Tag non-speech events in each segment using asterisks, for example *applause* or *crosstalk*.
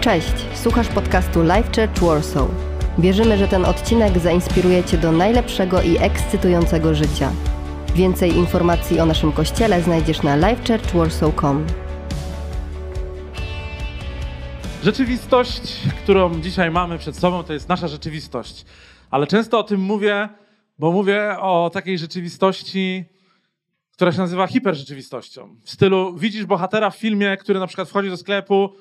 Cześć, słuchasz podcastu Life Church Warsaw. Wierzymy, że ten odcinek zainspiruje Cię do najlepszego i ekscytującego życia. Więcej informacji o naszym kościele znajdziesz na lifechurchwarsaw.com. Rzeczywistość, którą dzisiaj mamy przed sobą, to jest nasza rzeczywistość. Ale często o tym mówię, bo mówię o takiej rzeczywistości, która się nazywa hiperrzeczywistością. W stylu widzisz bohatera w filmie, który na przykład wchodzi do sklepu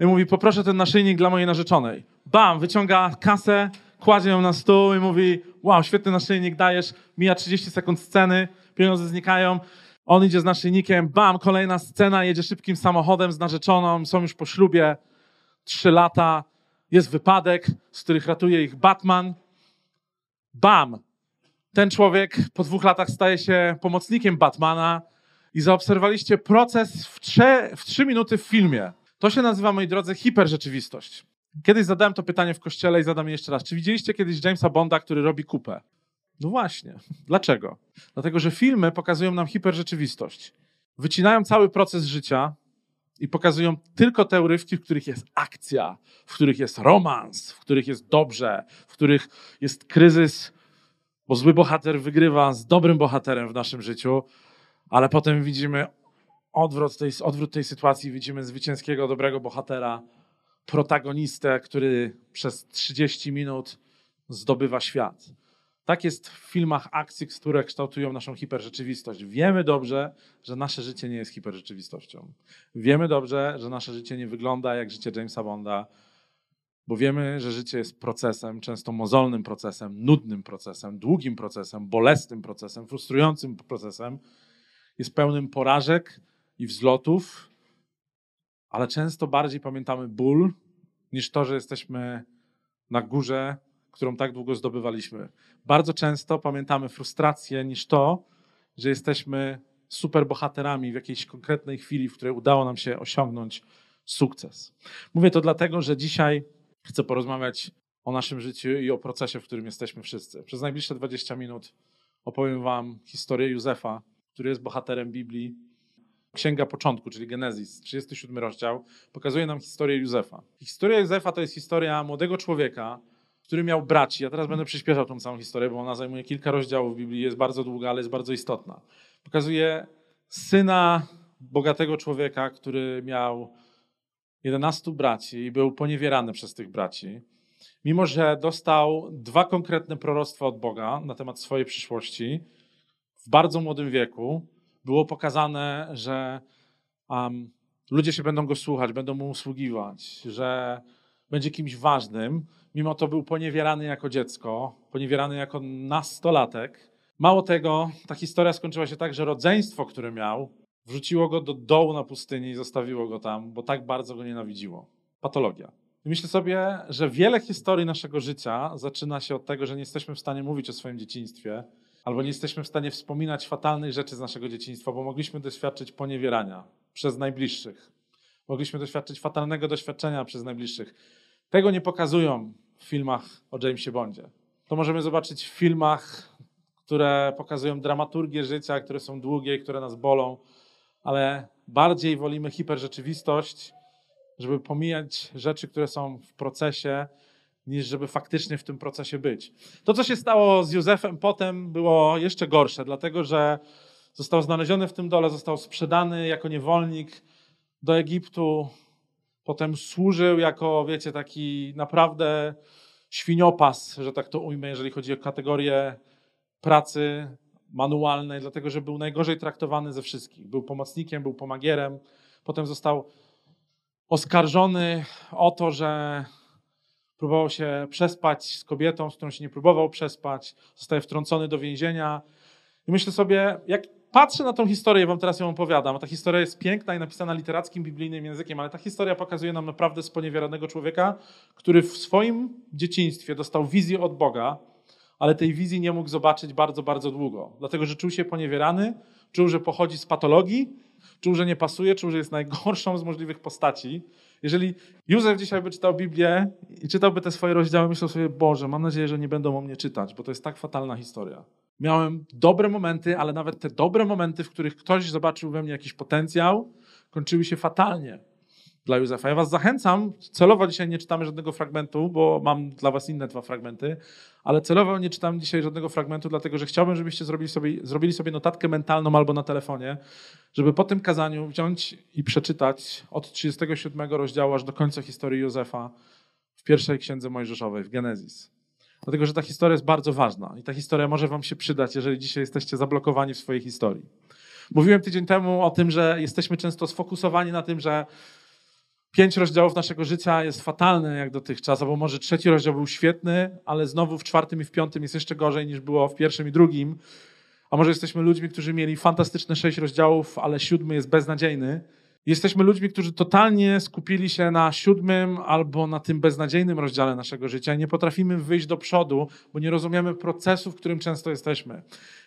i mówi poproszę ten naszyjnik dla mojej narzeczonej. Bam, wyciąga kasę, kładzie ją na stół i mówi wow, świetny naszyjnik dajesz, mija 30 sekund sceny, pieniądze znikają, on idzie z naszyjnikiem, bam, kolejna scena, jedzie szybkim samochodem z narzeczoną, są już po ślubie, trzy lata, jest wypadek, z których ratuje ich Batman. Bam! Ten człowiek po dwóch latach staje się pomocnikiem Batmana i zaobserwowaliście proces w trzy, w trzy minuty w filmie. To się nazywa, moi drodzy, hiperrzeczywistość. Kiedyś zadałem to pytanie w kościele i zadam je jeszcze raz. Czy widzieliście kiedyś Jamesa Bonda, który robi kupę? No właśnie. Dlaczego? Dlatego, że filmy pokazują nam hiperrzeczywistość. Wycinają cały proces życia i pokazują tylko te urywki, w których jest akcja, w których jest romans, w których jest dobrze, w których jest kryzys, bo zły bohater wygrywa z dobrym bohaterem w naszym życiu, ale potem widzimy odwrót tej, odwrót tej sytuacji, widzimy zwycięskiego, dobrego bohatera, protagonistę, który przez 30 minut zdobywa świat. Tak jest w filmach akcji, które kształtują naszą hiperrzeczywistość. Wiemy dobrze, że nasze życie nie jest hiperrzeczywistością. Wiemy dobrze, że nasze życie nie wygląda jak życie Jamesa Bonda, bo wiemy, że życie jest procesem, często mozolnym procesem, nudnym procesem, długim procesem, bolesnym procesem, frustrującym procesem. Jest pełnym porażek i wzlotów, ale często bardziej pamiętamy ból niż to, że jesteśmy na górze którą tak długo zdobywaliśmy. Bardzo często pamiętamy frustrację niż to, że jesteśmy superbohaterami w jakiejś konkretnej chwili, w której udało nam się osiągnąć sukces. Mówię to dlatego, że dzisiaj chcę porozmawiać o naszym życiu i o procesie, w którym jesteśmy wszyscy. Przez najbliższe 20 minut opowiem Wam historię Józefa, który jest bohaterem Biblii. Księga Początku, czyli Genezis, 37 rozdział, pokazuje nam historię Józefa. Historia Józefa to jest historia młodego człowieka, który miał braci. Ja teraz będę przyspieszał tą całą historię, bo ona zajmuje kilka rozdziałów w Biblii, jest bardzo długa, ale jest bardzo istotna. Pokazuje syna bogatego człowieka, który miał 11 braci i był poniewierany przez tych braci. Mimo, że dostał dwa konkretne proroctwa od Boga na temat swojej przyszłości, w bardzo młodym wieku było pokazane, że um, ludzie się będą go słuchać, będą mu usługiwać, że będzie kimś ważnym, mimo to był poniewierany jako dziecko, poniewierany jako nastolatek. Mało tego, ta historia skończyła się tak, że rodzeństwo, które miał, wrzuciło go do dołu na pustyni i zostawiło go tam, bo tak bardzo go nienawidziło. Patologia. Myślę sobie, że wiele historii naszego życia zaczyna się od tego, że nie jesteśmy w stanie mówić o swoim dzieciństwie, albo nie jesteśmy w stanie wspominać fatalnych rzeczy z naszego dzieciństwa, bo mogliśmy doświadczyć poniewierania przez najbliższych. Mogliśmy doświadczyć fatalnego doświadczenia przez najbliższych. Tego nie pokazują w filmach o Jamesie Bondzie. To możemy zobaczyć w filmach, które pokazują dramaturgię życia, które są długie, które nas bolą, ale bardziej wolimy hiperrzeczywistość, żeby pomijać rzeczy, które są w procesie, niż żeby faktycznie w tym procesie być. To, co się stało z Józefem potem, było jeszcze gorsze, dlatego że został znaleziony w tym dole, został sprzedany jako niewolnik do Egiptu, Potem służył jako, wiecie, taki naprawdę świniopas, że tak to ujmę, jeżeli chodzi o kategorię pracy manualnej, dlatego że był najgorzej traktowany ze wszystkich. Był pomocnikiem, był pomagierem. Potem został oskarżony o to, że próbował się przespać z kobietą, z którą się nie próbował przespać. Zostaje wtrącony do więzienia. I myślę sobie, jak patrzę na tą historię, wam teraz ją opowiadam. Ta historia jest piękna i napisana literackim, biblijnym językiem, ale ta historia pokazuje nam naprawdę sponiewieranego człowieka, który w swoim dzieciństwie dostał wizję od Boga, ale tej wizji nie mógł zobaczyć bardzo, bardzo długo. Dlatego, że czuł się poniewierany, czuł, że pochodzi z patologii, czuł, że nie pasuje, czuł, że jest najgorszą z możliwych postaci. Jeżeli Józef dzisiaj by czytał Biblię i czytałby te swoje rozdziały, myślał sobie, Boże, mam nadzieję, że nie będą o mnie czytać, bo to jest tak fatalna historia. Miałem dobre momenty, ale nawet te dobre momenty, w których ktoś zobaczył we mnie jakiś potencjał, kończyły się fatalnie. Dla Józefa. Ja was zachęcam, celowo dzisiaj nie czytamy żadnego fragmentu, bo mam dla was inne dwa fragmenty, ale celowo nie czytam dzisiaj żadnego fragmentu, dlatego że chciałbym, żebyście zrobili sobie, zrobili sobie notatkę mentalną albo na telefonie, żeby po tym kazaniu wziąć i przeczytać od 37 rozdziału aż do końca historii Józefa w pierwszej księdze Mojżeszowej, w Genezis. Dlatego, że ta historia jest bardzo ważna i ta historia może wam się przydać, jeżeli dzisiaj jesteście zablokowani w swojej historii. Mówiłem tydzień temu o tym, że jesteśmy często sfokusowani na tym, że pięć rozdziałów naszego życia jest fatalne jak dotychczas, albo może trzeci rozdział był świetny, ale znowu w czwartym i w piątym jest jeszcze gorzej niż było w pierwszym i drugim. A może jesteśmy ludźmi, którzy mieli fantastyczne sześć rozdziałów, ale siódmy jest beznadziejny. Jesteśmy ludźmi, którzy totalnie skupili się na siódmym albo na tym beznadziejnym rozdziale naszego życia i nie potrafimy wyjść do przodu, bo nie rozumiemy procesu, w którym często jesteśmy.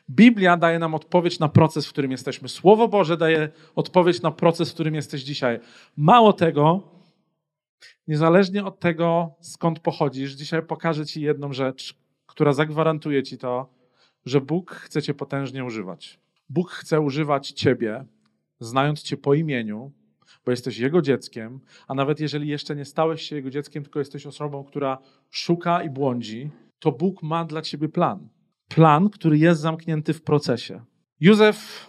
Biblia daje nam odpowiedź na proces, w którym jesteśmy. Słowo Boże daje odpowiedź na proces, w którym jesteś dzisiaj. Mało tego, niezależnie od tego, skąd pochodzisz, dzisiaj pokażę Ci jedną rzecz, która zagwarantuje Ci to, że Bóg chce Cię potężnie używać. Bóg chce używać Ciebie, znając Cię po imieniu, bo jesteś Jego dzieckiem, a nawet jeżeli jeszcze nie stałeś się Jego dzieckiem, tylko jesteś osobą, która szuka i błądzi, to Bóg ma dla Ciebie plan. Plan, który jest zamknięty w procesie. Józef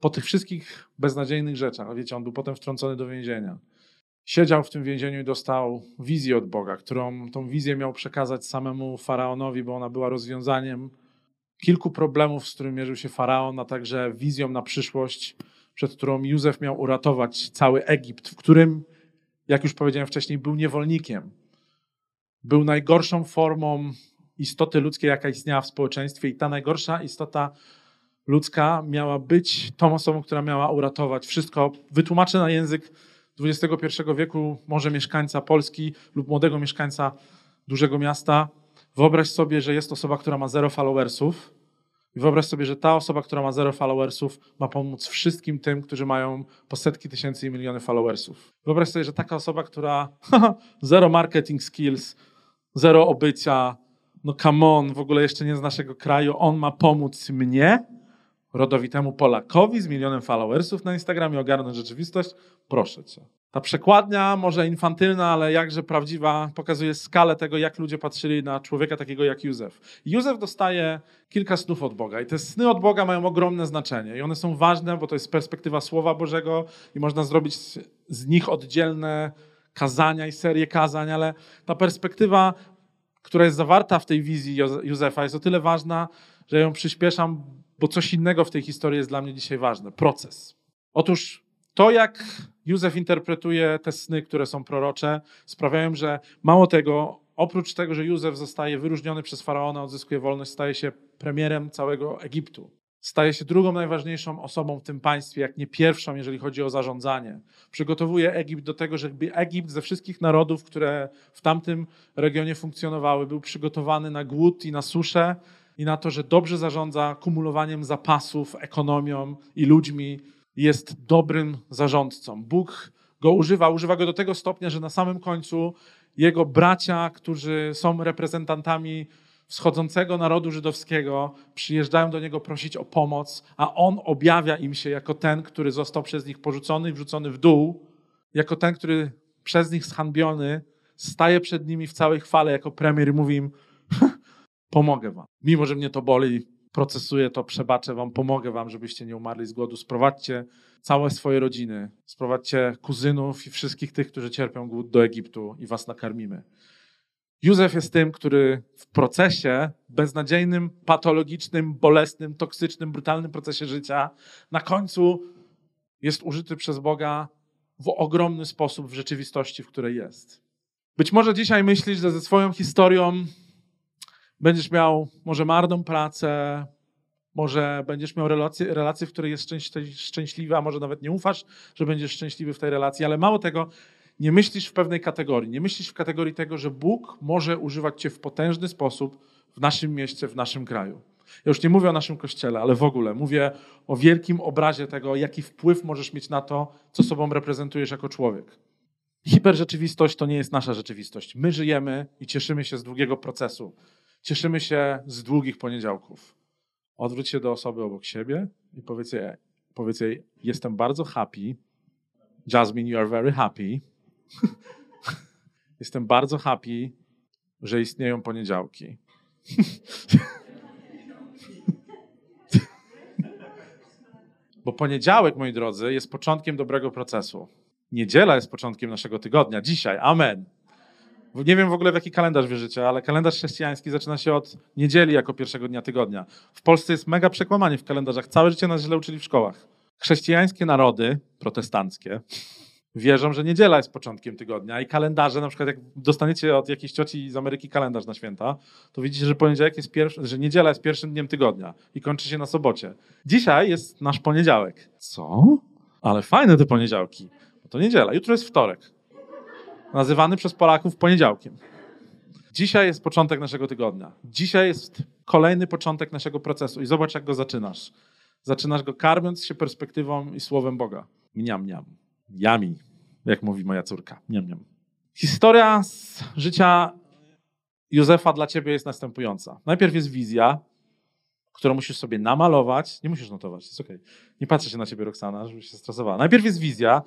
po tych wszystkich beznadziejnych rzeczach, wiecie, on był potem wtrącony do więzienia. Siedział w tym więzieniu i dostał wizję od Boga, którą tą wizję miał przekazać samemu faraonowi, bo ona była rozwiązaniem kilku problemów, z którymi mierzył się faraon, a także wizją na przyszłość, przed którą Józef miał uratować cały Egipt, w którym, jak już powiedziałem wcześniej, był niewolnikiem. Był najgorszą formą istoty ludzkiej, jaka istniała w społeczeństwie, i ta najgorsza istota ludzka miała być tą osobą, która miała uratować wszystko. Wytłumaczę na język XXI wieku, może mieszkańca Polski lub młodego mieszkańca dużego miasta. Wyobraź sobie, że jest osoba, która ma zero followersów. I wyobraź sobie, że ta osoba, która ma zero followersów, ma pomóc wszystkim tym, którzy mają po setki tysięcy i miliony followersów. Wyobraź sobie, że taka osoba, która *laughs* zero marketing skills, zero obycia, no come on, w ogóle jeszcze nie z naszego kraju, on ma pomóc mnie, rodowitemu Polakowi z milionem followersów na Instagramie ogarnąć rzeczywistość? Proszę cię. Ta przekładnia, może infantylna, ale jakże prawdziwa, pokazuje skalę tego, jak ludzie patrzyli na człowieka takiego jak Józef. Józef dostaje kilka snów od Boga i te sny od Boga mają ogromne znaczenie i one są ważne, bo to jest perspektywa Słowa Bożego i można zrobić z nich oddzielne kazania i serię kazań, ale ta perspektywa, która jest zawarta w tej wizji Józefa jest o tyle ważna, że ją przyspieszam, bo coś innego w tej historii jest dla mnie dzisiaj ważne. Proces. Otóż to, jak Józef interpretuje te sny, które są prorocze, sprawiają, że mało tego, oprócz tego, że Józef zostaje wyróżniony przez faraona, odzyskuje wolność, staje się premierem całego Egiptu. Staje się drugą najważniejszą osobą w tym państwie, jak nie pierwszą, jeżeli chodzi o zarządzanie. Przygotowuje Egipt do tego, żeby Egipt ze wszystkich narodów, które w tamtym regionie funkcjonowały, był przygotowany na głód i na suszę i na to, że dobrze zarządza kumulowaniem zapasów, ekonomią i ludźmi, jest dobrym zarządcą. Bóg go używa, używa go do tego stopnia, że na samym końcu jego bracia, którzy są reprezentantami wschodzącego narodu żydowskiego, przyjeżdżają do niego prosić o pomoc, a on objawia im się jako ten, który został przez nich porzucony i wrzucony w dół, jako ten, który przez nich zhandbiony, staje przed nimi w całej chwale jako premier i mówi im: Pomogę wam. Mimo, że mnie to boli, procesuję to, przebaczę wam, pomogę wam, żebyście nie umarli z głodu. Sprowadźcie całe swoje rodziny, sprowadźcie kuzynów i wszystkich tych, którzy cierpią głód do Egiptu i was nakarmimy. Józef jest tym, który w procesie, beznadziejnym, patologicznym, bolesnym, toksycznym, brutalnym procesie życia, na końcu jest użyty przez Boga w ogromny sposób w rzeczywistości, w której jest. Być może dzisiaj myślisz, że ze swoją historią Będziesz miał może marną pracę, może będziesz miał relację, relację w której jest a może nawet nie ufasz, że będziesz szczęśliwy w tej relacji, ale mało tego, nie myślisz w pewnej kategorii. Nie myślisz w kategorii tego, że Bóg może używać cię w potężny sposób w naszym mieście, w naszym kraju. Ja już nie mówię o naszym kościele, ale w ogóle mówię o wielkim obrazie tego, jaki wpływ możesz mieć na to, co sobą reprezentujesz jako człowiek. Hiperrzeczywistość to nie jest nasza rzeczywistość. My żyjemy i cieszymy się z długiego procesu. Cieszymy się z długich poniedziałków. Odwróć się do osoby obok siebie i powiedz jej, powiedz jej jestem bardzo happy. Jasmine, you are very happy. *laughs* Jestem bardzo happy, że istnieją poniedziałki. *laughs* Bo poniedziałek, moi drodzy, jest początkiem dobrego procesu. Niedziela jest początkiem naszego tygodnia. Dzisiaj. Amen. Nie wiem w ogóle, w jaki kalendarz wierzycie, ale kalendarz chrześcijański zaczyna się od niedzieli jako pierwszego dnia tygodnia. W Polsce jest mega przekłamanie w kalendarzach. Całe życie nas źle uczyli w szkołach. Chrześcijańskie narody, protestanckie, wierzą, że niedziela jest początkiem tygodnia i kalendarze, na przykład jak dostaniecie od jakiejś cioci z Ameryki kalendarz na święta, to widzicie, że poniedziałek jest pierwszy, że niedziela jest pierwszym dniem tygodnia i kończy się na sobocie. Dzisiaj jest nasz poniedziałek. Co? Ale fajne te poniedziałki. To niedziela, jutro jest wtorek. Nazywany przez Polaków poniedziałkiem. Dzisiaj jest początek naszego tygodnia. Dzisiaj jest kolejny początek naszego procesu i zobacz, jak go zaczynasz. Zaczynasz go karmiąc się perspektywą i słowem Boga. Mniam, mniam. Yami, jak mówi moja córka. Mniam, mniam. Historia z życia Józefa dla ciebie jest następująca. Najpierw jest wizja, którą musisz sobie namalować. Nie musisz notować, jest okej. Okay. Nie patrzę się na ciebie, Roxana, żebyś się stresowała. Najpierw jest wizja.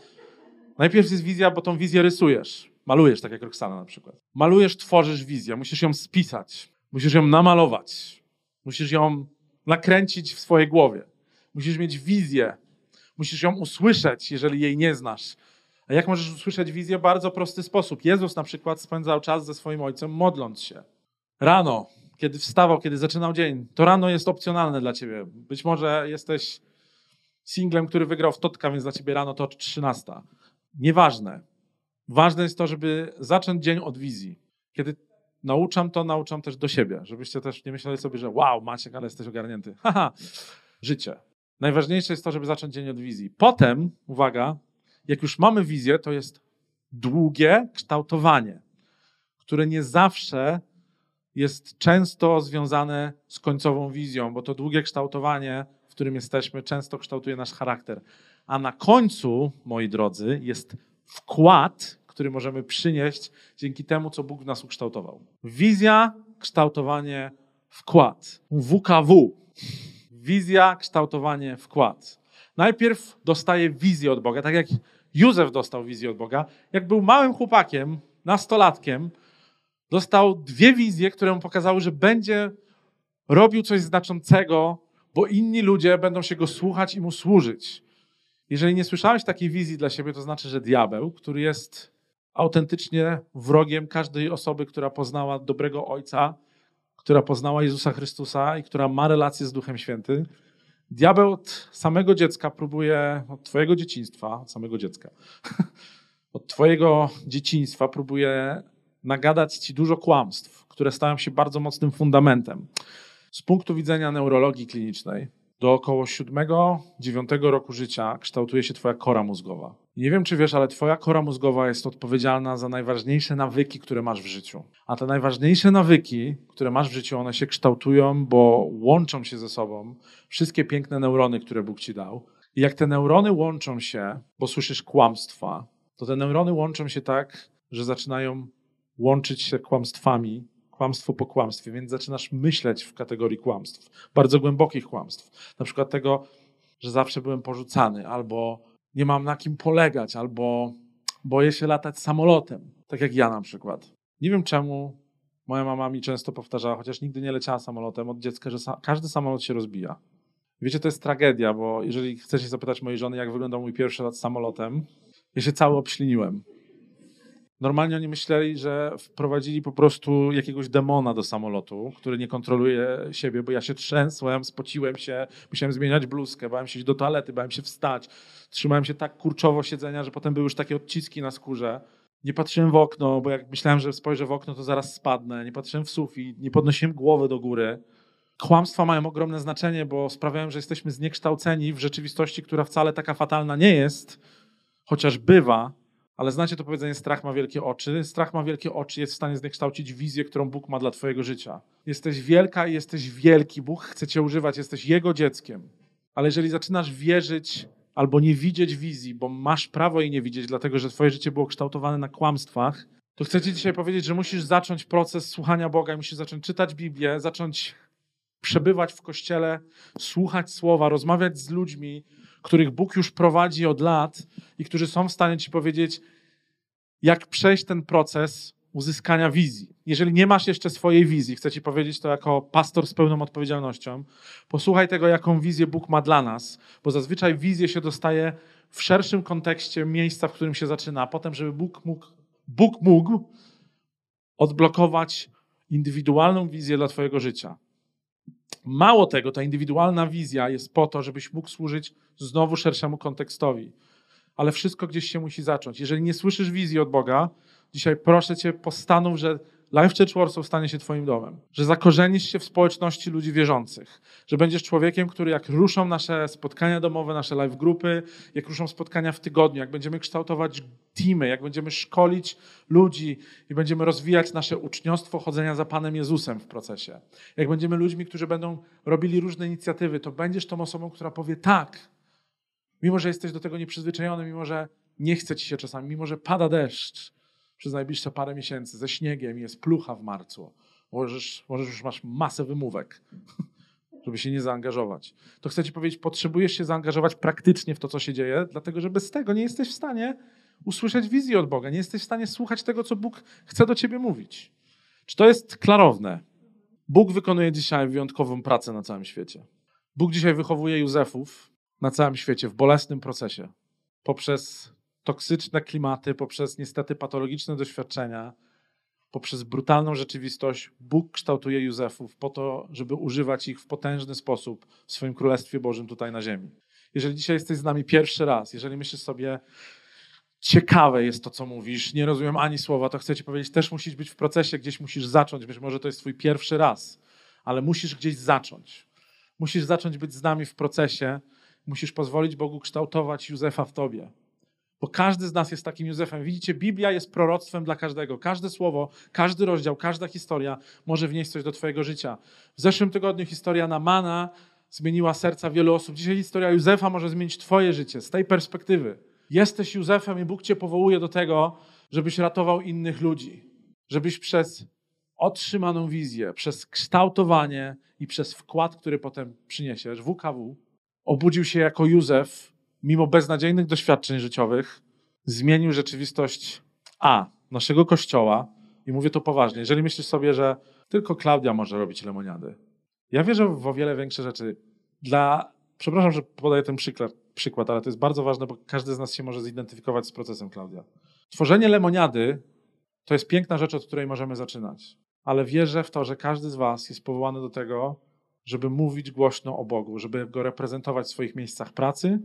Najpierw jest wizja, bo tą wizję rysujesz. Malujesz, tak jak Roxana na przykład. Malujesz, tworzysz wizję. Musisz ją spisać. Musisz ją namalować. Musisz ją nakręcić w swojej głowie. Musisz mieć wizję. Musisz ją usłyszeć, jeżeli jej nie znasz. A jak możesz usłyszeć wizję? Bardzo prosty sposób. Jezus na przykład spędzał czas ze swoim ojcem modląc się. Rano, kiedy wstawał, kiedy zaczynał dzień, to rano jest opcjonalne dla ciebie. Być może jesteś singlem, który wygrał w Totka, więc dla ciebie rano to 13. Nieważne. Ważne jest to, żeby zacząć dzień od wizji. Kiedy nauczam to, nauczam też do siebie, żebyście też nie myśleli sobie, że wow, Maciek, ale jesteś ogarnięty. *laughs* Haha, życie. Najważniejsze jest to, żeby zacząć dzień od wizji. Potem, uwaga, jak już mamy wizję, to jest długie kształtowanie, które nie zawsze jest często związane z końcową wizją, bo to długie kształtowanie, w którym jesteśmy, często kształtuje nasz charakter. A na końcu, moi drodzy, jest wkład, który możemy przynieść dzięki temu, co Bóg w nas ukształtował. Wizja, kształtowanie, wkład. WKW. Wizja, kształtowanie, wkład. Najpierw dostaje wizję od Boga, tak jak Józef dostał wizję od Boga. Jak był małym chłopakiem, nastolatkiem, dostał dwie wizje, które mu pokazały, że będzie robił coś znaczącego, bo inni ludzie będą się go słuchać i mu służyć. Jeżeli nie słyszałeś takiej wizji dla siebie, to znaczy, że diabeł, który jest autentycznie wrogiem każdej osoby, która poznała dobrego Ojca, która poznała Jezusa Chrystusa i która ma relację z Duchem Świętym, diabeł od samego dziecka próbuje, od twojego dzieciństwa, od samego dziecka, *laughs* od twojego dzieciństwa próbuje nagadać ci dużo kłamstw, które stają się bardzo mocnym fundamentem. Z punktu widzenia neurologii klinicznej, do około 7-9 roku życia kształtuje się Twoja kora mózgowa. Nie wiem, czy wiesz, ale Twoja kora mózgowa jest odpowiedzialna za najważniejsze nawyki, które masz w życiu. A te najważniejsze nawyki, które masz w życiu, one się kształtują, bo łączą się ze sobą wszystkie piękne neurony, które Bóg Ci dał. I jak te neurony łączą się, bo słyszysz kłamstwa, to te neurony łączą się tak, że zaczynają łączyć się kłamstwami kłamstwo po kłamstwie, więc zaczynasz myśleć w kategorii kłamstw, bardzo głębokich kłamstw. Na przykład tego, że zawsze byłem porzucany, albo nie mam na kim polegać, albo boję się latać samolotem, tak jak ja na przykład. Nie wiem czemu moja mama mi często powtarzała, chociaż nigdy nie leciała samolotem od dziecka, że każdy samolot się rozbija. Wiecie, to jest tragedia, bo jeżeli chcecie zapytać mojej żony, jak wyglądał mój pierwszy lat samolotem, ja się cały obśliniłem. Normalnie oni myśleli, że wprowadzili po prostu jakiegoś demona do samolotu, który nie kontroluje siebie, bo ja się trzęsłem, spociłem się, musiałem zmieniać bluzkę, bałem się iść do toalety, bałem się wstać. Trzymałem się tak kurczowo siedzenia, że potem były już takie odciski na skórze. Nie patrzyłem w okno, bo jak myślałem, że spojrzę w okno, to zaraz spadnę. Nie patrzyłem w sufit, nie podnosiłem głowy do góry. Kłamstwa mają ogromne znaczenie, bo sprawiają, że jesteśmy zniekształceni w rzeczywistości, która wcale taka fatalna nie jest, chociaż bywa, ale znacie to powiedzenie, strach ma wielkie oczy. Strach ma wielkie oczy, jest w stanie zniekształcić wizję, którą Bóg ma dla Twojego życia. Jesteś wielka i jesteś wielki. Bóg chce Cię używać, jesteś Jego dzieckiem. Ale jeżeli zaczynasz wierzyć albo nie widzieć wizji, bo masz prawo jej nie widzieć, dlatego że Twoje życie było kształtowane na kłamstwach, to chcę Ci dzisiaj powiedzieć, że musisz zacząć proces słuchania Boga, musisz zacząć czytać Biblię, zacząć przebywać w kościele, słuchać słowa, rozmawiać z ludźmi, których Bóg już prowadzi od lat i którzy są w stanie ci powiedzieć, jak przejść ten proces uzyskania wizji. Jeżeli nie masz jeszcze swojej wizji, chcę Ci powiedzieć to jako pastor z pełną odpowiedzialnością, posłuchaj tego, jaką wizję Bóg ma dla nas, bo zazwyczaj wizję się dostaje w szerszym kontekście miejsca, w którym się zaczyna, a potem, żeby Bóg mógł, Bóg mógł odblokować indywidualną wizję dla Twojego życia. Mało tego, ta indywidualna wizja jest po to, żebyś mógł służyć znowu szerszemu kontekstowi. Ale wszystko gdzieś się musi zacząć. Jeżeli nie słyszysz wizji od Boga, dzisiaj proszę Cię, postanów, że Life Church Warsaw stanie się Twoim domem. Że zakorzenisz się w społeczności ludzi wierzących. Że będziesz człowiekiem, który jak ruszą nasze spotkania domowe, nasze live grupy, jak ruszą spotkania w tygodniu, jak będziemy kształtować teamy, jak będziemy szkolić ludzi i będziemy rozwijać nasze uczniostwo chodzenia za Panem Jezusem w procesie. Jak będziemy ludźmi, którzy będą robili różne inicjatywy, to będziesz tą osobą, która powie tak. Mimo, że jesteś do tego nieprzyzwyczajony, mimo, że nie chce ci się czasami, mimo, że pada deszcz, przez najbliższe parę miesięcy ze śniegiem, jest plucha w marcu, możesz, możesz już masz masę wymówek, *laughs* żeby się nie zaangażować. To chcę ci powiedzieć, potrzebujesz się zaangażować praktycznie w to, co się dzieje, dlatego że bez tego nie jesteś w stanie usłyszeć wizji od Boga, nie jesteś w stanie słuchać tego, co Bóg chce do ciebie mówić. Czy to jest klarowne? Bóg wykonuje dzisiaj wyjątkową pracę na całym świecie. Bóg dzisiaj wychowuje Józefów na całym świecie w bolesnym procesie poprzez toksyczne klimaty, poprzez niestety patologiczne doświadczenia, poprzez brutalną rzeczywistość, Bóg kształtuje Józefów po to, żeby używać ich w potężny sposób w swoim Królestwie Bożym tutaj na ziemi. Jeżeli dzisiaj jesteś z nami pierwszy raz, jeżeli myślisz sobie, ciekawe jest to, co mówisz, nie rozumiem ani słowa, to chcę ci powiedzieć, też musisz być w procesie, gdzieś musisz zacząć, być może to jest twój pierwszy raz, ale musisz gdzieś zacząć. Musisz zacząć być z nami w procesie, musisz pozwolić Bogu kształtować Józefa w tobie. Bo każdy z nas jest takim Józefem. Widzicie, Biblia jest proroctwem dla każdego. Każde słowo, każdy rozdział, każda historia może wnieść coś do Twojego życia. W zeszłym tygodniu historia Namana zmieniła serca wielu osób. Dzisiaj historia Józefa może zmienić Twoje życie z tej perspektywy. Jesteś Józefem i Bóg Cię powołuje do tego, żebyś ratował innych ludzi. Żebyś przez otrzymaną wizję, przez kształtowanie i przez wkład, który potem przyniesiesz, WKW, obudził się jako Józef mimo beznadziejnych doświadczeń życiowych, zmienił rzeczywistość A, naszego kościoła, i mówię to poważnie. Jeżeli myślisz sobie, że tylko Klaudia może robić lemoniady, ja wierzę w o wiele większe rzeczy. Dla, przepraszam, że podaję ten przykład, przykład, ale to jest bardzo ważne, bo każdy z nas się może zidentyfikować z procesem Klaudia. Tworzenie lemoniady to jest piękna rzecz, od której możemy zaczynać. Ale wierzę w to, że każdy z Was jest powołany do tego, żeby mówić głośno o Bogu, żeby go reprezentować w swoich miejscach pracy,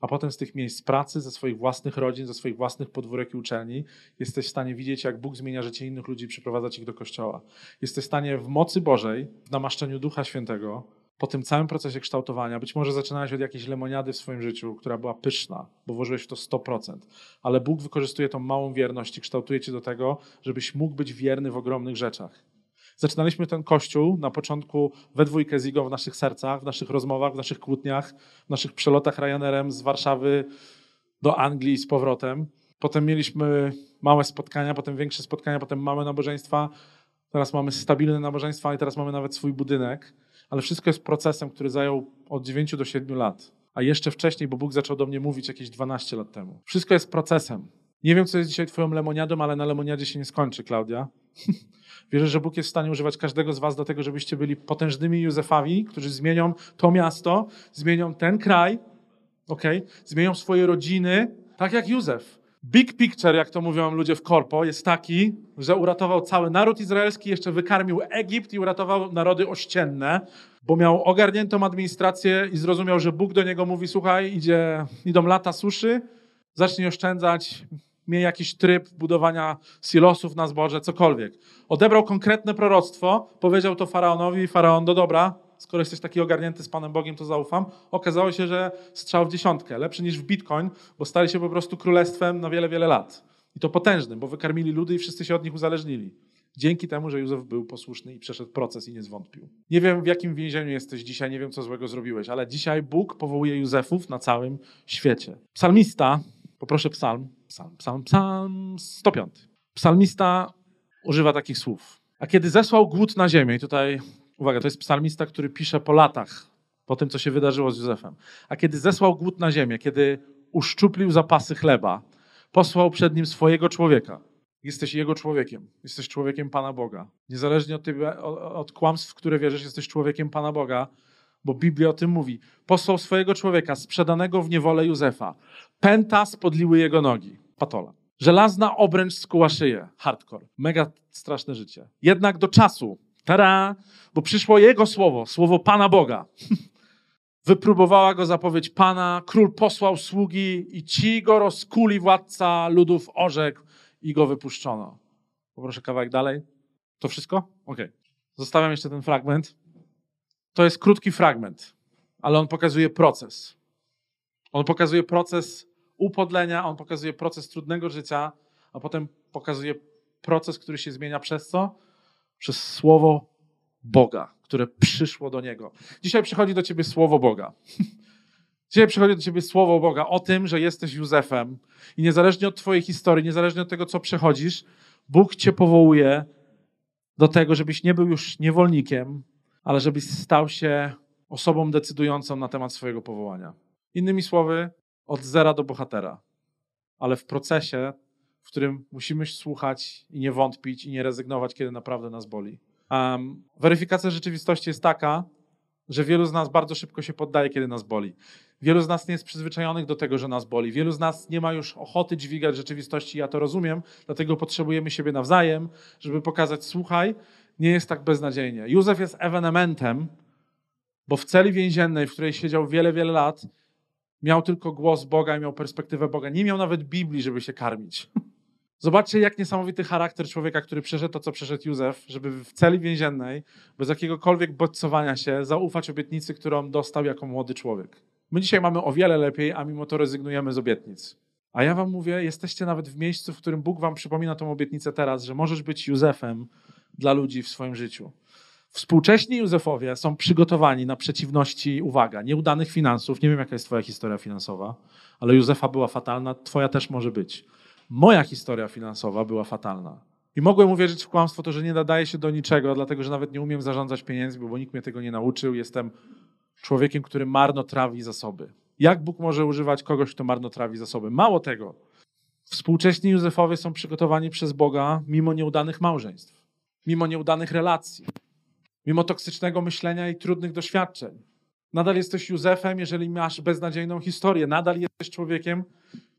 a potem z tych miejsc pracy, ze swoich własnych rodzin, ze swoich własnych podwórek i uczelni, jesteś w stanie widzieć, jak Bóg zmienia życie innych ludzi i przyprowadzać ich do kościoła. Jesteś w stanie w mocy Bożej, w namaszczeniu Ducha Świętego, po tym całym procesie kształtowania, być może zaczynałeś od jakiejś lemoniady w swoim życiu, która była pyszna, bo włożyłeś w to 100%, ale Bóg wykorzystuje tą małą wierność i kształtuje cię do tego, żebyś mógł być wierny w ogromnych rzeczach. Zaczynaliśmy ten kościół na początku we dwójkę z Igą w naszych sercach, w naszych rozmowach, w naszych kłótniach, w naszych przelotach Ryanerem z Warszawy do Anglii z powrotem. Potem mieliśmy małe spotkania, potem większe spotkania, potem małe nabożeństwa. Teraz mamy stabilne nabożeństwa i teraz mamy nawet swój budynek. Ale wszystko jest procesem, który zajął od 9 do 7 lat. A jeszcze wcześniej, bo Bóg zaczął do mnie mówić jakieś 12 lat temu. Wszystko jest procesem. Nie wiem, co jest dzisiaj twoją lemoniadą, ale na lemoniadzie się nie skończy, Klaudia. *laughs* Wierzę, że Bóg jest w stanie używać każdego z was do tego, żebyście byli potężnymi Józefami, którzy zmienią to miasto, zmienią ten kraj, okay? zmienią swoje rodziny, tak jak Józef. Big picture, jak to mówią ludzie w korpo, jest taki, że uratował cały naród izraelski, jeszcze wykarmił Egipt i uratował narody ościenne, bo miał ogarniętą administrację i zrozumiał, że Bóg do niego mówi: Słuchaj, idzie, idą lata suszy, zacznij oszczędzać, miej jakiś tryb budowania silosów na zboże, cokolwiek. Odebrał konkretne proroctwo, powiedział to faraonowi i faraon, do dobra, skoro jesteś taki ogarnięty z Panem Bogiem, to zaufam. Okazało się, że strzał w dziesiątkę, lepszy niż w bitcoin, bo stali się po prostu królestwem na wiele, wiele lat. I to potężnym, bo wykarmili ludy i wszyscy się od nich uzależnili. Dzięki temu, że Józef był posłuszny i przeszedł proces i nie zwątpił. Nie wiem, w jakim więzieniu jesteś dzisiaj, nie wiem, co złego zrobiłeś, ale dzisiaj Bóg powołuje Józefów na całym świecie. Psalmista, poproszę psalm, psalm, psalm, psalm 105. Psalmista używa takich słów. A kiedy zesłał głód na ziemię, i tutaj, uwaga, to jest psalmista, który pisze po latach, po tym, co się wydarzyło z Józefem. A kiedy zesłał głód na ziemię, kiedy uszczuplił zapasy chleba, posłał przed nim swojego człowieka. Jesteś jego człowiekiem. Jesteś człowiekiem Pana Boga. Niezależnie od, od, od kłamstw, w które wierzysz, jesteś człowiekiem Pana Boga, bo Biblia o tym mówi. Posłał swojego człowieka, sprzedanego w niewolę Józefa. Pęta spodliły jego nogi. Patola. Żelazna obręcz skuła szyję. Hardcore. Mega straszne życie. Jednak do czasu. Tara! Bo przyszło jego słowo, słowo Pana Boga. *laughs* Wypróbowała go zapowiedź Pana, król posłał sługi i ci go rozkuli władca ludów orzekł i go wypuszczono. Poproszę kawałek dalej. To wszystko? Okay. Zostawiam jeszcze ten fragment. To jest krótki fragment, ale on pokazuje proces. On pokazuje proces upodlenia, on pokazuje proces trudnego życia, a potem pokazuje proces, który się zmienia przez co? Przez słowo Boga, które przyszło do niego. Dzisiaj przychodzi do ciebie słowo Boga. *laughs* Dzisiaj przychodzi do ciebie słowo Boga o tym, że jesteś Józefem i niezależnie od twojej historii, niezależnie od tego, co przechodzisz, Bóg cię powołuje do tego, żebyś nie był już niewolnikiem, ale żebyś stał się osobą decydującą na temat swojego powołania. Innymi słowy, od zera do bohatera, ale w procesie, w którym musimy słuchać i nie wątpić i nie rezygnować, kiedy naprawdę nas boli. Um, weryfikacja rzeczywistości jest taka, że wielu z nas bardzo szybko się poddaje, kiedy nas boli. Wielu z nas nie jest przyzwyczajonych do tego, że nas boli. Wielu z nas nie ma już ochoty dźwigać rzeczywistości. Ja to rozumiem, dlatego potrzebujemy siebie nawzajem, żeby pokazać: słuchaj, nie jest tak beznadziejnie. Józef jest ewenementem, bo w celi więziennej, w której siedział wiele, wiele lat, miał tylko głos Boga i miał perspektywę Boga. Nie miał nawet Biblii, żeby się karmić. Zobaczcie, jak niesamowity charakter człowieka, który przeszedł to, co przeszedł Józef, żeby w celi więziennej, bez jakiegokolwiek bodźcowania się, zaufać obietnicy, którą dostał jako młody człowiek. My dzisiaj mamy o wiele lepiej, a mimo to rezygnujemy z obietnic. A ja wam mówię, jesteście nawet w miejscu, w którym Bóg wam przypomina tą obietnicę teraz, że możesz być Józefem dla ludzi w swoim życiu. Współcześni Józefowie są przygotowani na przeciwności, uwaga, nieudanych finansów. Nie wiem, jaka jest twoja historia finansowa, ale Józefa była fatalna, twoja też może być. Moja historia finansowa była fatalna. I mogłem uwierzyć w kłamstwo to, że nie nadaje się do niczego, dlatego że nawet nie umiem zarządzać pieniędzmi, bo nikt mnie tego nie nauczył. Jestem człowiekiem, który marnotrawi zasoby. Jak Bóg może używać kogoś, kto marnotrawi zasoby? Mało tego. Współcześni Józefowie są przygotowani przez Boga mimo nieudanych małżeństw, mimo nieudanych relacji, mimo toksycznego myślenia i trudnych doświadczeń. Nadal jesteś Józefem, jeżeli masz beznadziejną historię. Nadal jesteś człowiekiem,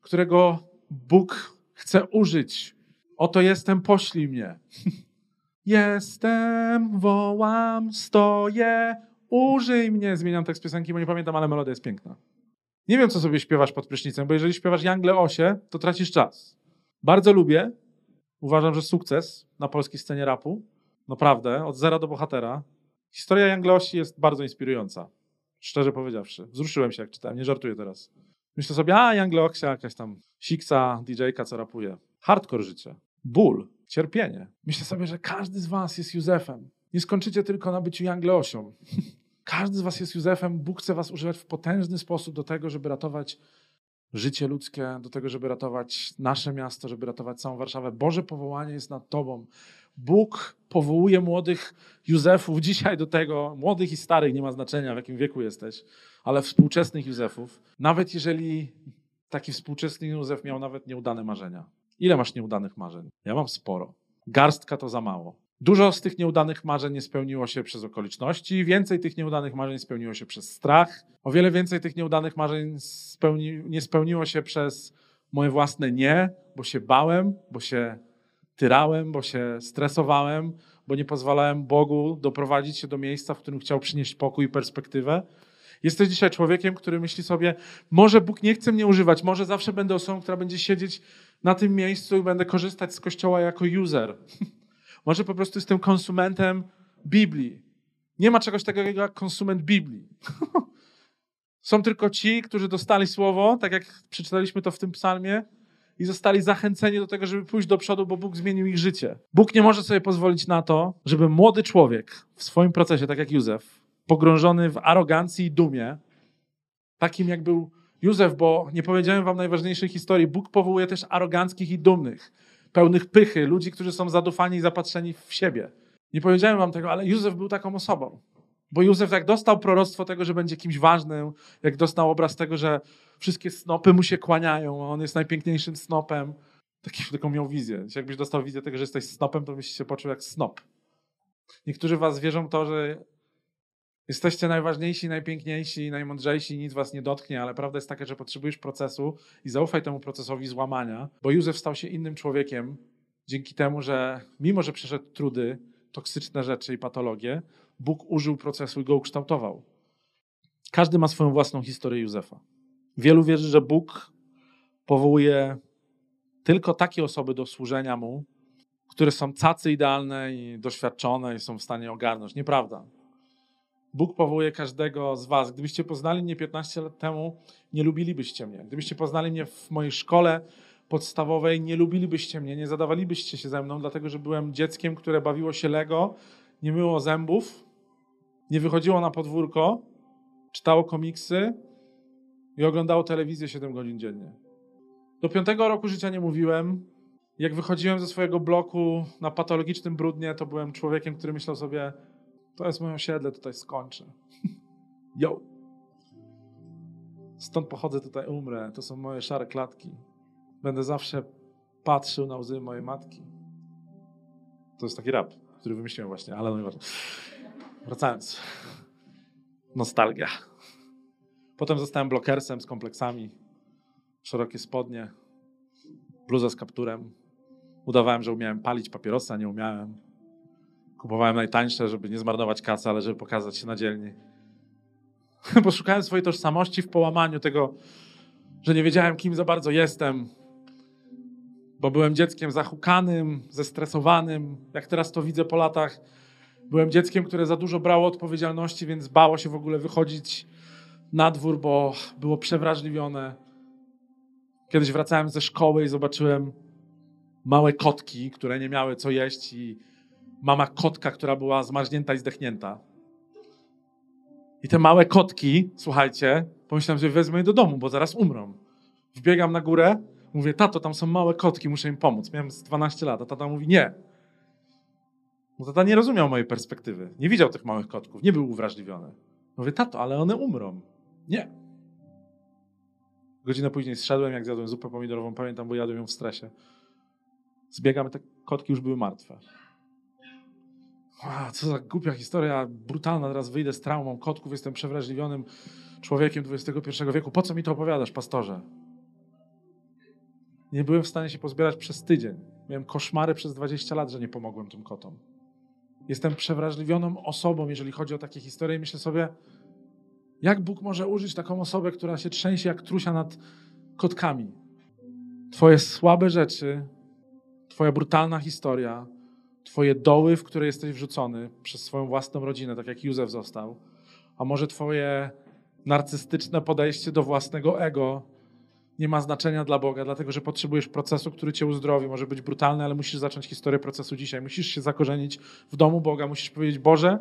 którego Bóg chce użyć. Oto jestem, poślij mnie. *laughs* jestem, wołam, stoję, użyj mnie. Zmieniam tekst piosenki, bo nie pamiętam, ale melodia jest piękna. Nie wiem, co sobie śpiewasz pod prysznicem, bo jeżeli śpiewasz Jangle Osie, to tracisz czas. Bardzo lubię. Uważam, że sukces na polskiej scenie rapu. Naprawdę, od zera do bohatera. Historia Jangle Osi jest bardzo inspirująca. Szczerze powiedziawszy. Wzruszyłem się, jak czytałem. Nie żartuję teraz. Myślę sobie, a Jangle Osia, jakaś tam siksa, DJ-ka, co rapuje. Hardcore życie. Ból. Cierpienie. Myślę sobie, że każdy z was jest Józefem. Nie skończycie tylko na byciu Jangle Osią. *laughs* Każdy z was jest Józefem. Bóg chce was używać w potężny sposób do tego, żeby ratować życie ludzkie, do tego, żeby ratować nasze miasto, żeby ratować całą Warszawę. Boże powołanie jest nad tobą. Bóg powołuje młodych Józefów dzisiaj do tego, młodych i starych, nie ma znaczenia w jakim wieku jesteś, ale współczesnych Józefów, nawet jeżeli taki współczesny Józef miał nawet nieudane marzenia. Ile masz nieudanych marzeń? Ja mam sporo. Garstka to za mało. Dużo z tych nieudanych marzeń nie spełniło się przez okoliczności, więcej tych nieudanych marzeń spełniło się przez strach, o wiele więcej tych nieudanych marzeń spełni, nie spełniło się przez moje własne nie, bo się bałem, bo się tyrałem, bo się stresowałem, bo nie pozwalałem Bogu doprowadzić się do miejsca, w którym chciał przynieść pokój i perspektywę. Jesteś dzisiaj człowiekiem, który myśli sobie, może Bóg nie chce mnie używać, może zawsze będę osobą, która będzie siedzieć na tym miejscu i będę korzystać z Kościoła jako user. *laughs* Może po prostu jestem konsumentem Biblii. Nie ma czegoś takiego jak konsument Biblii. *laughs* Są tylko ci, którzy dostali słowo, tak jak przeczytaliśmy to w tym psalmie, i zostali zachęceni do tego, żeby pójść do przodu, bo Bóg zmienił ich życie. Bóg nie może sobie pozwolić na to, żeby młody człowiek w swoim procesie, tak jak Józef, pogrążony w arogancji i dumie, takim jak był Józef, bo nie powiedziałem wam najważniejszej historii, Bóg powołuje też aroganckich i dumnych pełnych pychy, ludzi, którzy są zadufani i zapatrzeni w siebie. Nie powiedziałem wam tego, ale Józef był taką osobą. Bo Józef jak dostał proroctwo tego, że będzie kimś ważnym, jak dostał obraz tego, że wszystkie snopy mu się kłaniają, a on jest najpiękniejszym snopem, taki, taką miał wizję. Jakbyś dostał wizję tego, że jesteś snopem, to byś się poczuł jak snop. Niektórzy was wierzą to, że jesteście najważniejsi, najpiękniejsi, najmądrzejsi, nic was nie dotknie, ale prawda jest taka, że potrzebujesz procesu i zaufaj temu procesowi złamania, bo Józef stał się innym człowiekiem dzięki temu, że mimo, że przeszedł trudy, toksyczne rzeczy i patologie, Bóg użył procesu i go ukształtował. Każdy ma swoją własną historię Józefa. Wielu wierzy, że Bóg powołuje tylko takie osoby do służenia mu, które są cacy idealne i doświadczone i są w stanie ogarnąć. Nieprawda. Bóg powołuje każdego z was. Gdybyście poznali mnie 15 lat temu, nie lubilibyście mnie. Gdybyście poznali mnie w mojej szkole podstawowej, nie lubilibyście mnie, nie zadawalibyście się ze mną, dlatego że byłem dzieckiem, które bawiło się Lego, nie myło zębów, nie wychodziło na podwórko, czytało komiksy i oglądało telewizję 7 godzin dziennie. Do piątego roku życia nie mówiłem. Jak wychodziłem ze swojego bloku na patologicznym brudnie, to byłem człowiekiem, który myślał sobie, to jest moje osiedle, tutaj skończę. *laughs* Yo! Stąd pochodzę, tutaj umrę. To są moje szare klatki. Będę zawsze patrzył na łzy mojej matki. To jest taki rap, który wymyśliłem właśnie, ale no nieważne. Wracając. Nostalgia. Potem zostałem blokersem z kompleksami. Szerokie spodnie. Bluza z kapturem. Udawałem, że umiałem palić papierosa, nie umiałem. Kupowałem najtańsze, żeby nie zmarnować kasy, ale żeby pokazać się na dzielni. *laughs* Poszukałem swojej tożsamości w połamaniu tego, że nie wiedziałem, kim za bardzo jestem, bo byłem dzieckiem zahukanym, zestresowanym. Jak teraz to widzę po latach, byłem dzieckiem, które za dużo brało odpowiedzialności, więc bało się w ogóle wychodzić na dwór, bo było przewrażliwione. Kiedyś wracałem ze szkoły i zobaczyłem małe kotki, które nie miały co jeść i mama kotka, która była zmarznięta i zdechnięta. I te małe kotki, słuchajcie, pomyślałem, że wezmę je do domu, bo zaraz umrą. Wbiegam na górę, mówię, tato, tam są małe kotki, muszę im pomóc. Miałem z 12 lat, a tata mówi, nie. Bo tata nie rozumiał mojej perspektywy. Nie widział tych małych kotków, nie był uwrażliwiony. Mówię, tato, ale one umrą. Nie. Godzinę później zszedłem, jak zjadłem zupę pomidorową, pamiętam, bo jadłem ją w stresie. Zbiegamy, te kotki już były martwe. Co za głupia historia, brutalna, teraz wyjdę z traumą kotków, jestem przewrażliwionym człowiekiem XXI wieku. Po co mi to opowiadasz, pastorze? Nie byłem w stanie się pozbierać przez tydzień. Miałem koszmary przez 20 lat, że nie pomogłem tym kotom. Jestem przewrażliwioną osobą, jeżeli chodzi o takie historie myślę sobie, jak Bóg może użyć taką osobę, która się trzęsie jak trusia nad kotkami? Twoje słabe rzeczy, Twoja brutalna historia, Twoje doły, w które jesteś wrzucony przez swoją własną rodzinę, tak jak Józef został, a może Twoje narcystyczne podejście do własnego ego nie ma znaczenia dla Boga, dlatego że potrzebujesz procesu, który Cię uzdrowi. Może być brutalny, ale musisz zacząć historię procesu dzisiaj. Musisz się zakorzenić w domu Boga, musisz powiedzieć: Boże,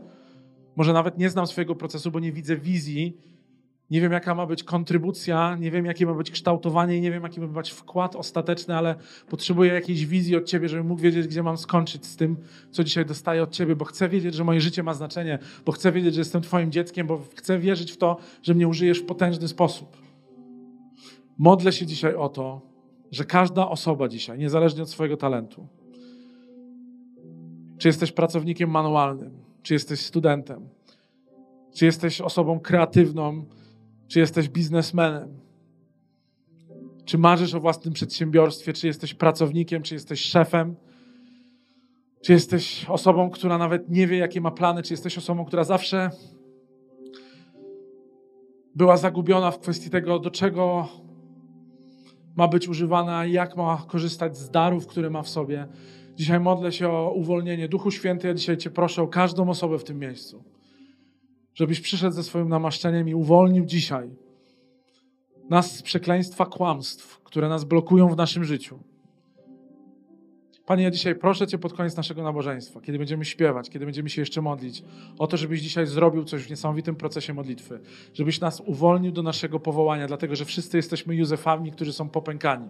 może nawet nie znam swojego procesu, bo nie widzę wizji, nie wiem, jaka ma być kontrybucja, nie wiem, jakie ma być kształtowanie nie wiem, jaki ma być wkład ostateczny, ale potrzebuję jakiejś wizji od Ciebie, żebym mógł wiedzieć, gdzie mam skończyć z tym, co dzisiaj dostaję od Ciebie, bo chcę wiedzieć, że moje życie ma znaczenie, bo chcę wiedzieć, że jestem Twoim dzieckiem, bo chcę wierzyć w to, że mnie użyjesz w potężny sposób. Modlę się dzisiaj o to, że każda osoba dzisiaj, niezależnie od swojego talentu, czy jesteś pracownikiem manualnym, czy jesteś studentem, czy jesteś osobą kreatywną, czy jesteś biznesmenem, czy marzysz o własnym przedsiębiorstwie, czy jesteś pracownikiem, czy jesteś szefem, czy jesteś osobą, która nawet nie wie, jakie ma plany, czy jesteś osobą, która zawsze była zagubiona w kwestii tego, do czego ma być używana, jak ma korzystać z darów, które ma w sobie. Dzisiaj modlę się o uwolnienie. Duchu Święty, ja dzisiaj Cię proszę o każdą osobę w tym miejscu żebyś przyszedł ze swoim namaszczeniem i uwolnił dzisiaj nas z przekleństwa kłamstw, które nas blokują w naszym życiu. Panie, ja dzisiaj proszę Cię pod koniec naszego nabożeństwa, kiedy będziemy śpiewać, kiedy będziemy się jeszcze modlić, o to, żebyś dzisiaj zrobił coś w niesamowitym procesie modlitwy, żebyś nas uwolnił do naszego powołania, dlatego że wszyscy jesteśmy Józefami, którzy są popękani.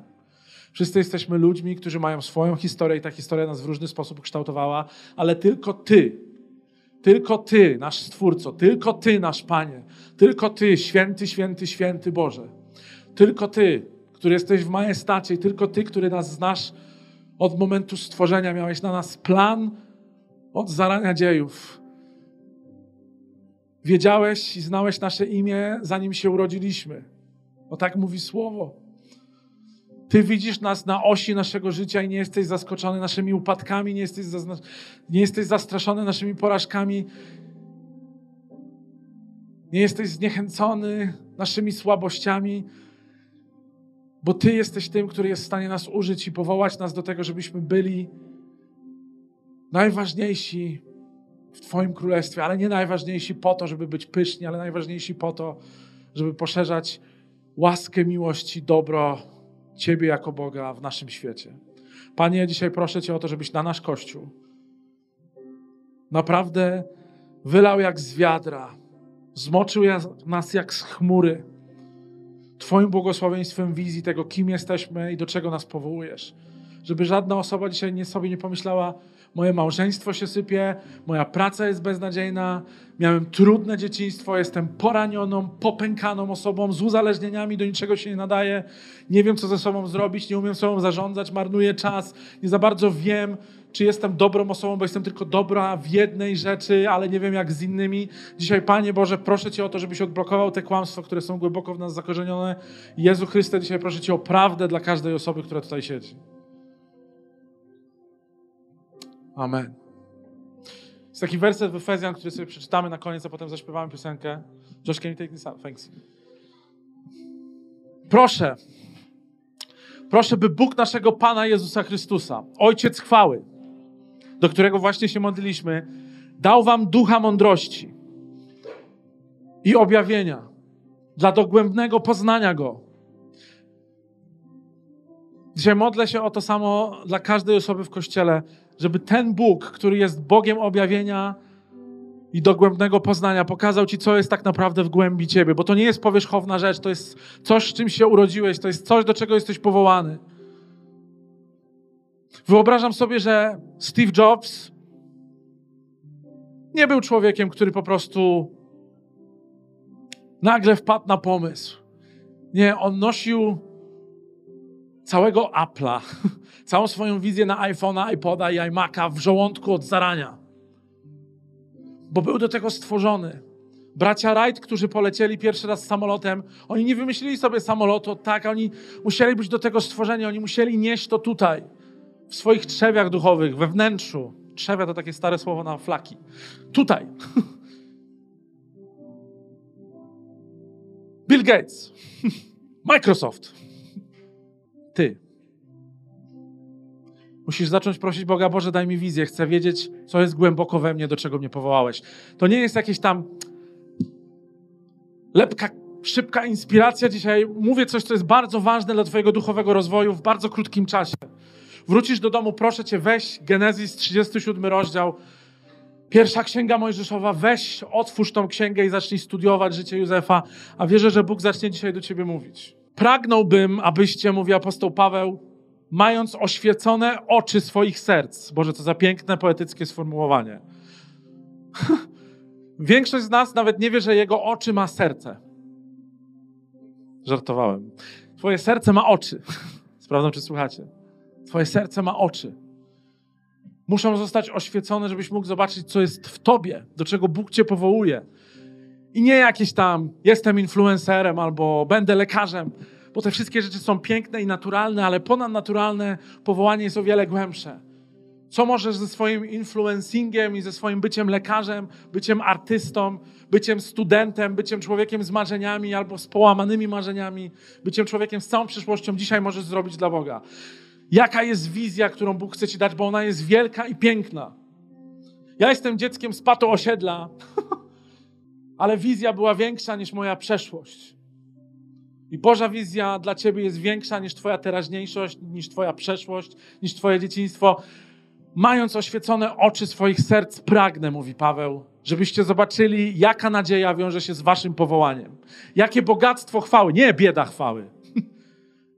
Wszyscy jesteśmy ludźmi, którzy mają swoją historię i ta historia nas w różny sposób kształtowała, ale tylko Ty Tylko Ty, nasz Stwórco, tylko Ty, nasz Panie, tylko Ty, święty, święty, święty Boże. Tylko Ty, który jesteś w majestacie, tylko Ty, który nas znasz od momentu stworzenia, miałeś na nas plan od zarania dziejów. Wiedziałeś i znałeś nasze imię, zanim się urodziliśmy. O tak mówi Słowo. Ty widzisz nas na osi naszego życia i nie jesteś zaskoczony naszymi upadkami, nie jesteś, nie jesteś zastraszony naszymi porażkami, nie jesteś zniechęcony naszymi słabościami, bo Ty jesteś tym, który jest w stanie nas użyć i powołać nas do tego, żebyśmy byli najważniejsi w Twoim królestwie, ale nie najważniejsi po to, żeby być pyszni, ale najważniejsi po to, żeby poszerzać łaskę miłości, dobro Ciebie jako Boga w naszym świecie. Panie, dzisiaj proszę Cię o to, żebyś na nasz Kościół naprawdę wylał jak z wiadra, zmoczył nas jak z chmury Twoim błogosławieństwem wizji tego, kim jesteśmy i do czego nas powołujesz. Żeby żadna osoba dzisiaj nie sobie nie pomyślała, moje małżeństwo się sypie, moja praca jest beznadziejna, miałem trudne dzieciństwo, jestem poranioną, popękaną osobą z uzależnieniami, do niczego się nie nadaje, nie wiem, co ze sobą zrobić, nie umiem sobą zarządzać, marnuję czas, nie za bardzo wiem, czy jestem dobrą osobą, bo jestem tylko dobra w jednej rzeczy, ale nie wiem jak z innymi. Dzisiaj, Panie Boże, proszę Cię o to, żebyś odblokował te kłamstwa, które są głęboko w nas zakorzenione. Jezu Chryste, dzisiaj proszę Cię o prawdę dla każdej osoby, która tutaj siedzi. Amen. Jest taki werset w Efezjan, który sobie przeczytamy na koniec, a potem zaśpiewamy piosenkę. Josh, can you take this out? Thanks. Proszę, proszę, by Bóg naszego Pana Jezusa Chrystusa, Ojciec chwały, do którego właśnie się modliliśmy, dał wam ducha mądrości i objawienia dla dogłębnego poznania Go. Dzisiaj modlę się o to samo dla każdej osoby w Kościele, żeby ten Bóg, który jest Bogiem objawienia i dogłębnego poznania, pokazał Ci, co jest tak naprawdę w głębi Ciebie, bo to nie jest powierzchowna rzecz, to jest coś, z czym się urodziłeś, to jest coś, do czego jesteś powołany. Wyobrażam sobie, że Steve Jobs nie był człowiekiem, który po prostu nagle wpadł na pomysł. Nie, on nosił całego Apple'a, *laughs* całą swoją wizję na iPhone'a, iPoda i iMac'a w żołądku od zarania. Bo był do tego stworzony. Bracia Wright, którzy polecieli pierwszy raz samolotem, oni nie wymyślili sobie samolotu, tak, oni musieli być do tego stworzeni, oni musieli nieść to tutaj w swoich trzewiach duchowych, we wnętrzu. Trzewia to takie stare słowo na flaki. Tutaj. *laughs* Bill Gates. *laughs* Microsoft. Ty. Musisz zacząć prosić Boga, Boże, daj mi wizję. Chcę wiedzieć, co jest głęboko we mnie, do czego mnie powołałeś. To nie jest jakieś tam lepka, szybka inspiracja. Dzisiaj mówię coś, co jest bardzo ważne dla Twojego duchowego rozwoju w bardzo krótkim czasie. Wrócisz do domu, proszę cię, weź Genezis 37 rozdział, pierwsza księga Mojżeszowa, weź, otwórz tą księgę i zacznij studiować życie Józefa, a wierzę, że Bóg zacznie dzisiaj do ciebie mówić. Pragnąłbym, abyście, mówi apostoł Paweł, mając oświecone oczy swoich serc. Boże, co za piękne, poetyckie sformułowanie. *laughs* Większość z nas nawet nie wie, że jego oczy ma serce. Żartowałem. Twoje serce ma oczy. *laughs* Sprawdzam, czy słuchacie. Twoje serce ma oczy. Muszą zostać oświecone, żebyś mógł zobaczyć, co jest w tobie, do czego Bóg cię powołuje. I nie jakieś tam jestem influencerem albo będę lekarzem, bo te wszystkie rzeczy są piękne i naturalne, ale ponadnaturalne powołanie jest o wiele głębsze. Co możesz ze swoim influencingiem i ze swoim byciem lekarzem, byciem artystą, byciem studentem, byciem człowiekiem z marzeniami albo z połamanymi marzeniami, byciem człowiekiem z całą przyszłością dzisiaj możesz zrobić dla Boga? Jaka jest wizja, którą Bóg chce Ci dać, bo ona jest wielka i piękna. Ja jestem dzieckiem z pato osiedla, *laughs* ale wizja była większa niż moja przeszłość. I Boża wizja dla Ciebie jest większa niż Twoja teraźniejszość, niż Twoja przeszłość, niż Twoje dzieciństwo. Mając oświecone oczy swoich serc, pragnę, mówi Paweł, żebyście zobaczyli, jaka nadzieja wiąże się z Waszym powołaniem. Jakie bogactwo chwały, nie bieda chwały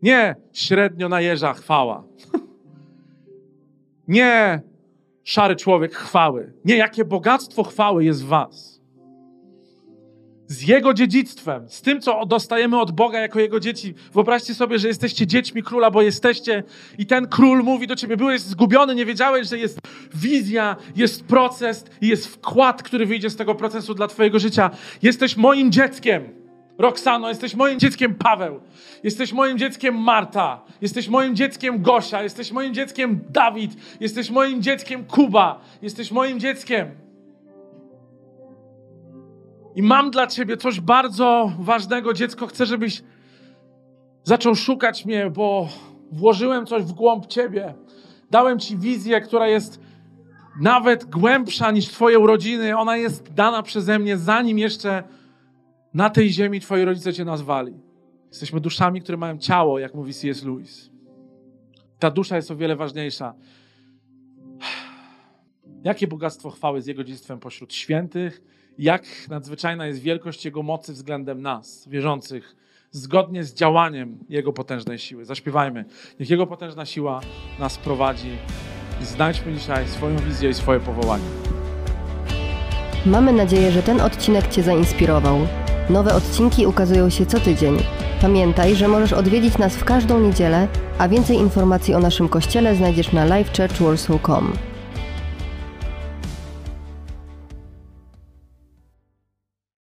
nie średnio na jeża chwała. *laughs* Nie szary człowiek chwały. Nie, jakie bogactwo chwały jest w was. Z Jego dziedzictwem, z tym, co dostajemy od Boga jako Jego dzieci. Wyobraźcie sobie, że jesteście dziećmi króla, bo jesteście i ten król mówi do ciebie, byłeś zgubiony, nie wiedziałeś, że jest wizja, jest proces i jest wkład, który wyjdzie z tego procesu dla twojego życia. Jesteś moim dzieckiem. Roxano, jesteś moim dzieckiem Paweł, jesteś moim dzieckiem Marta, jesteś moim dzieckiem Gosia, jesteś moim dzieckiem Dawid, jesteś moim dzieckiem Kuba, jesteś moim dzieckiem. I mam dla ciebie coś bardzo ważnego, dziecko. Chcę, żebyś zaczął szukać mnie, bo włożyłem coś w głąb ciebie. Dałem ci wizję, która jest nawet głębsza niż twoje urodziny. Ona jest dana przeze mnie, zanim jeszcze na tej ziemi twoi rodzice cię nazwali. Jesteśmy duszami, które mają ciało, jak mówi C.S. Lewis. Ta dusza jest o wiele ważniejsza. Jakie bogactwo chwały z Jego dziedzictwem pośród świętych, jak nadzwyczajna jest wielkość Jego mocy względem nas, wierzących, zgodnie z działaniem Jego potężnej siły. Zaśpiewajmy. Niech Jego potężna siła nas prowadzi i znajdźmy dzisiaj swoją wizję i swoje powołanie. Mamy nadzieję, że ten odcinek Cię zainspirował. Nowe odcinki ukazują się co tydzień. Pamiętaj, że możesz odwiedzić nas w każdą niedzielę, a więcej informacji o naszym kościele znajdziesz na livechurchwarsaw.com.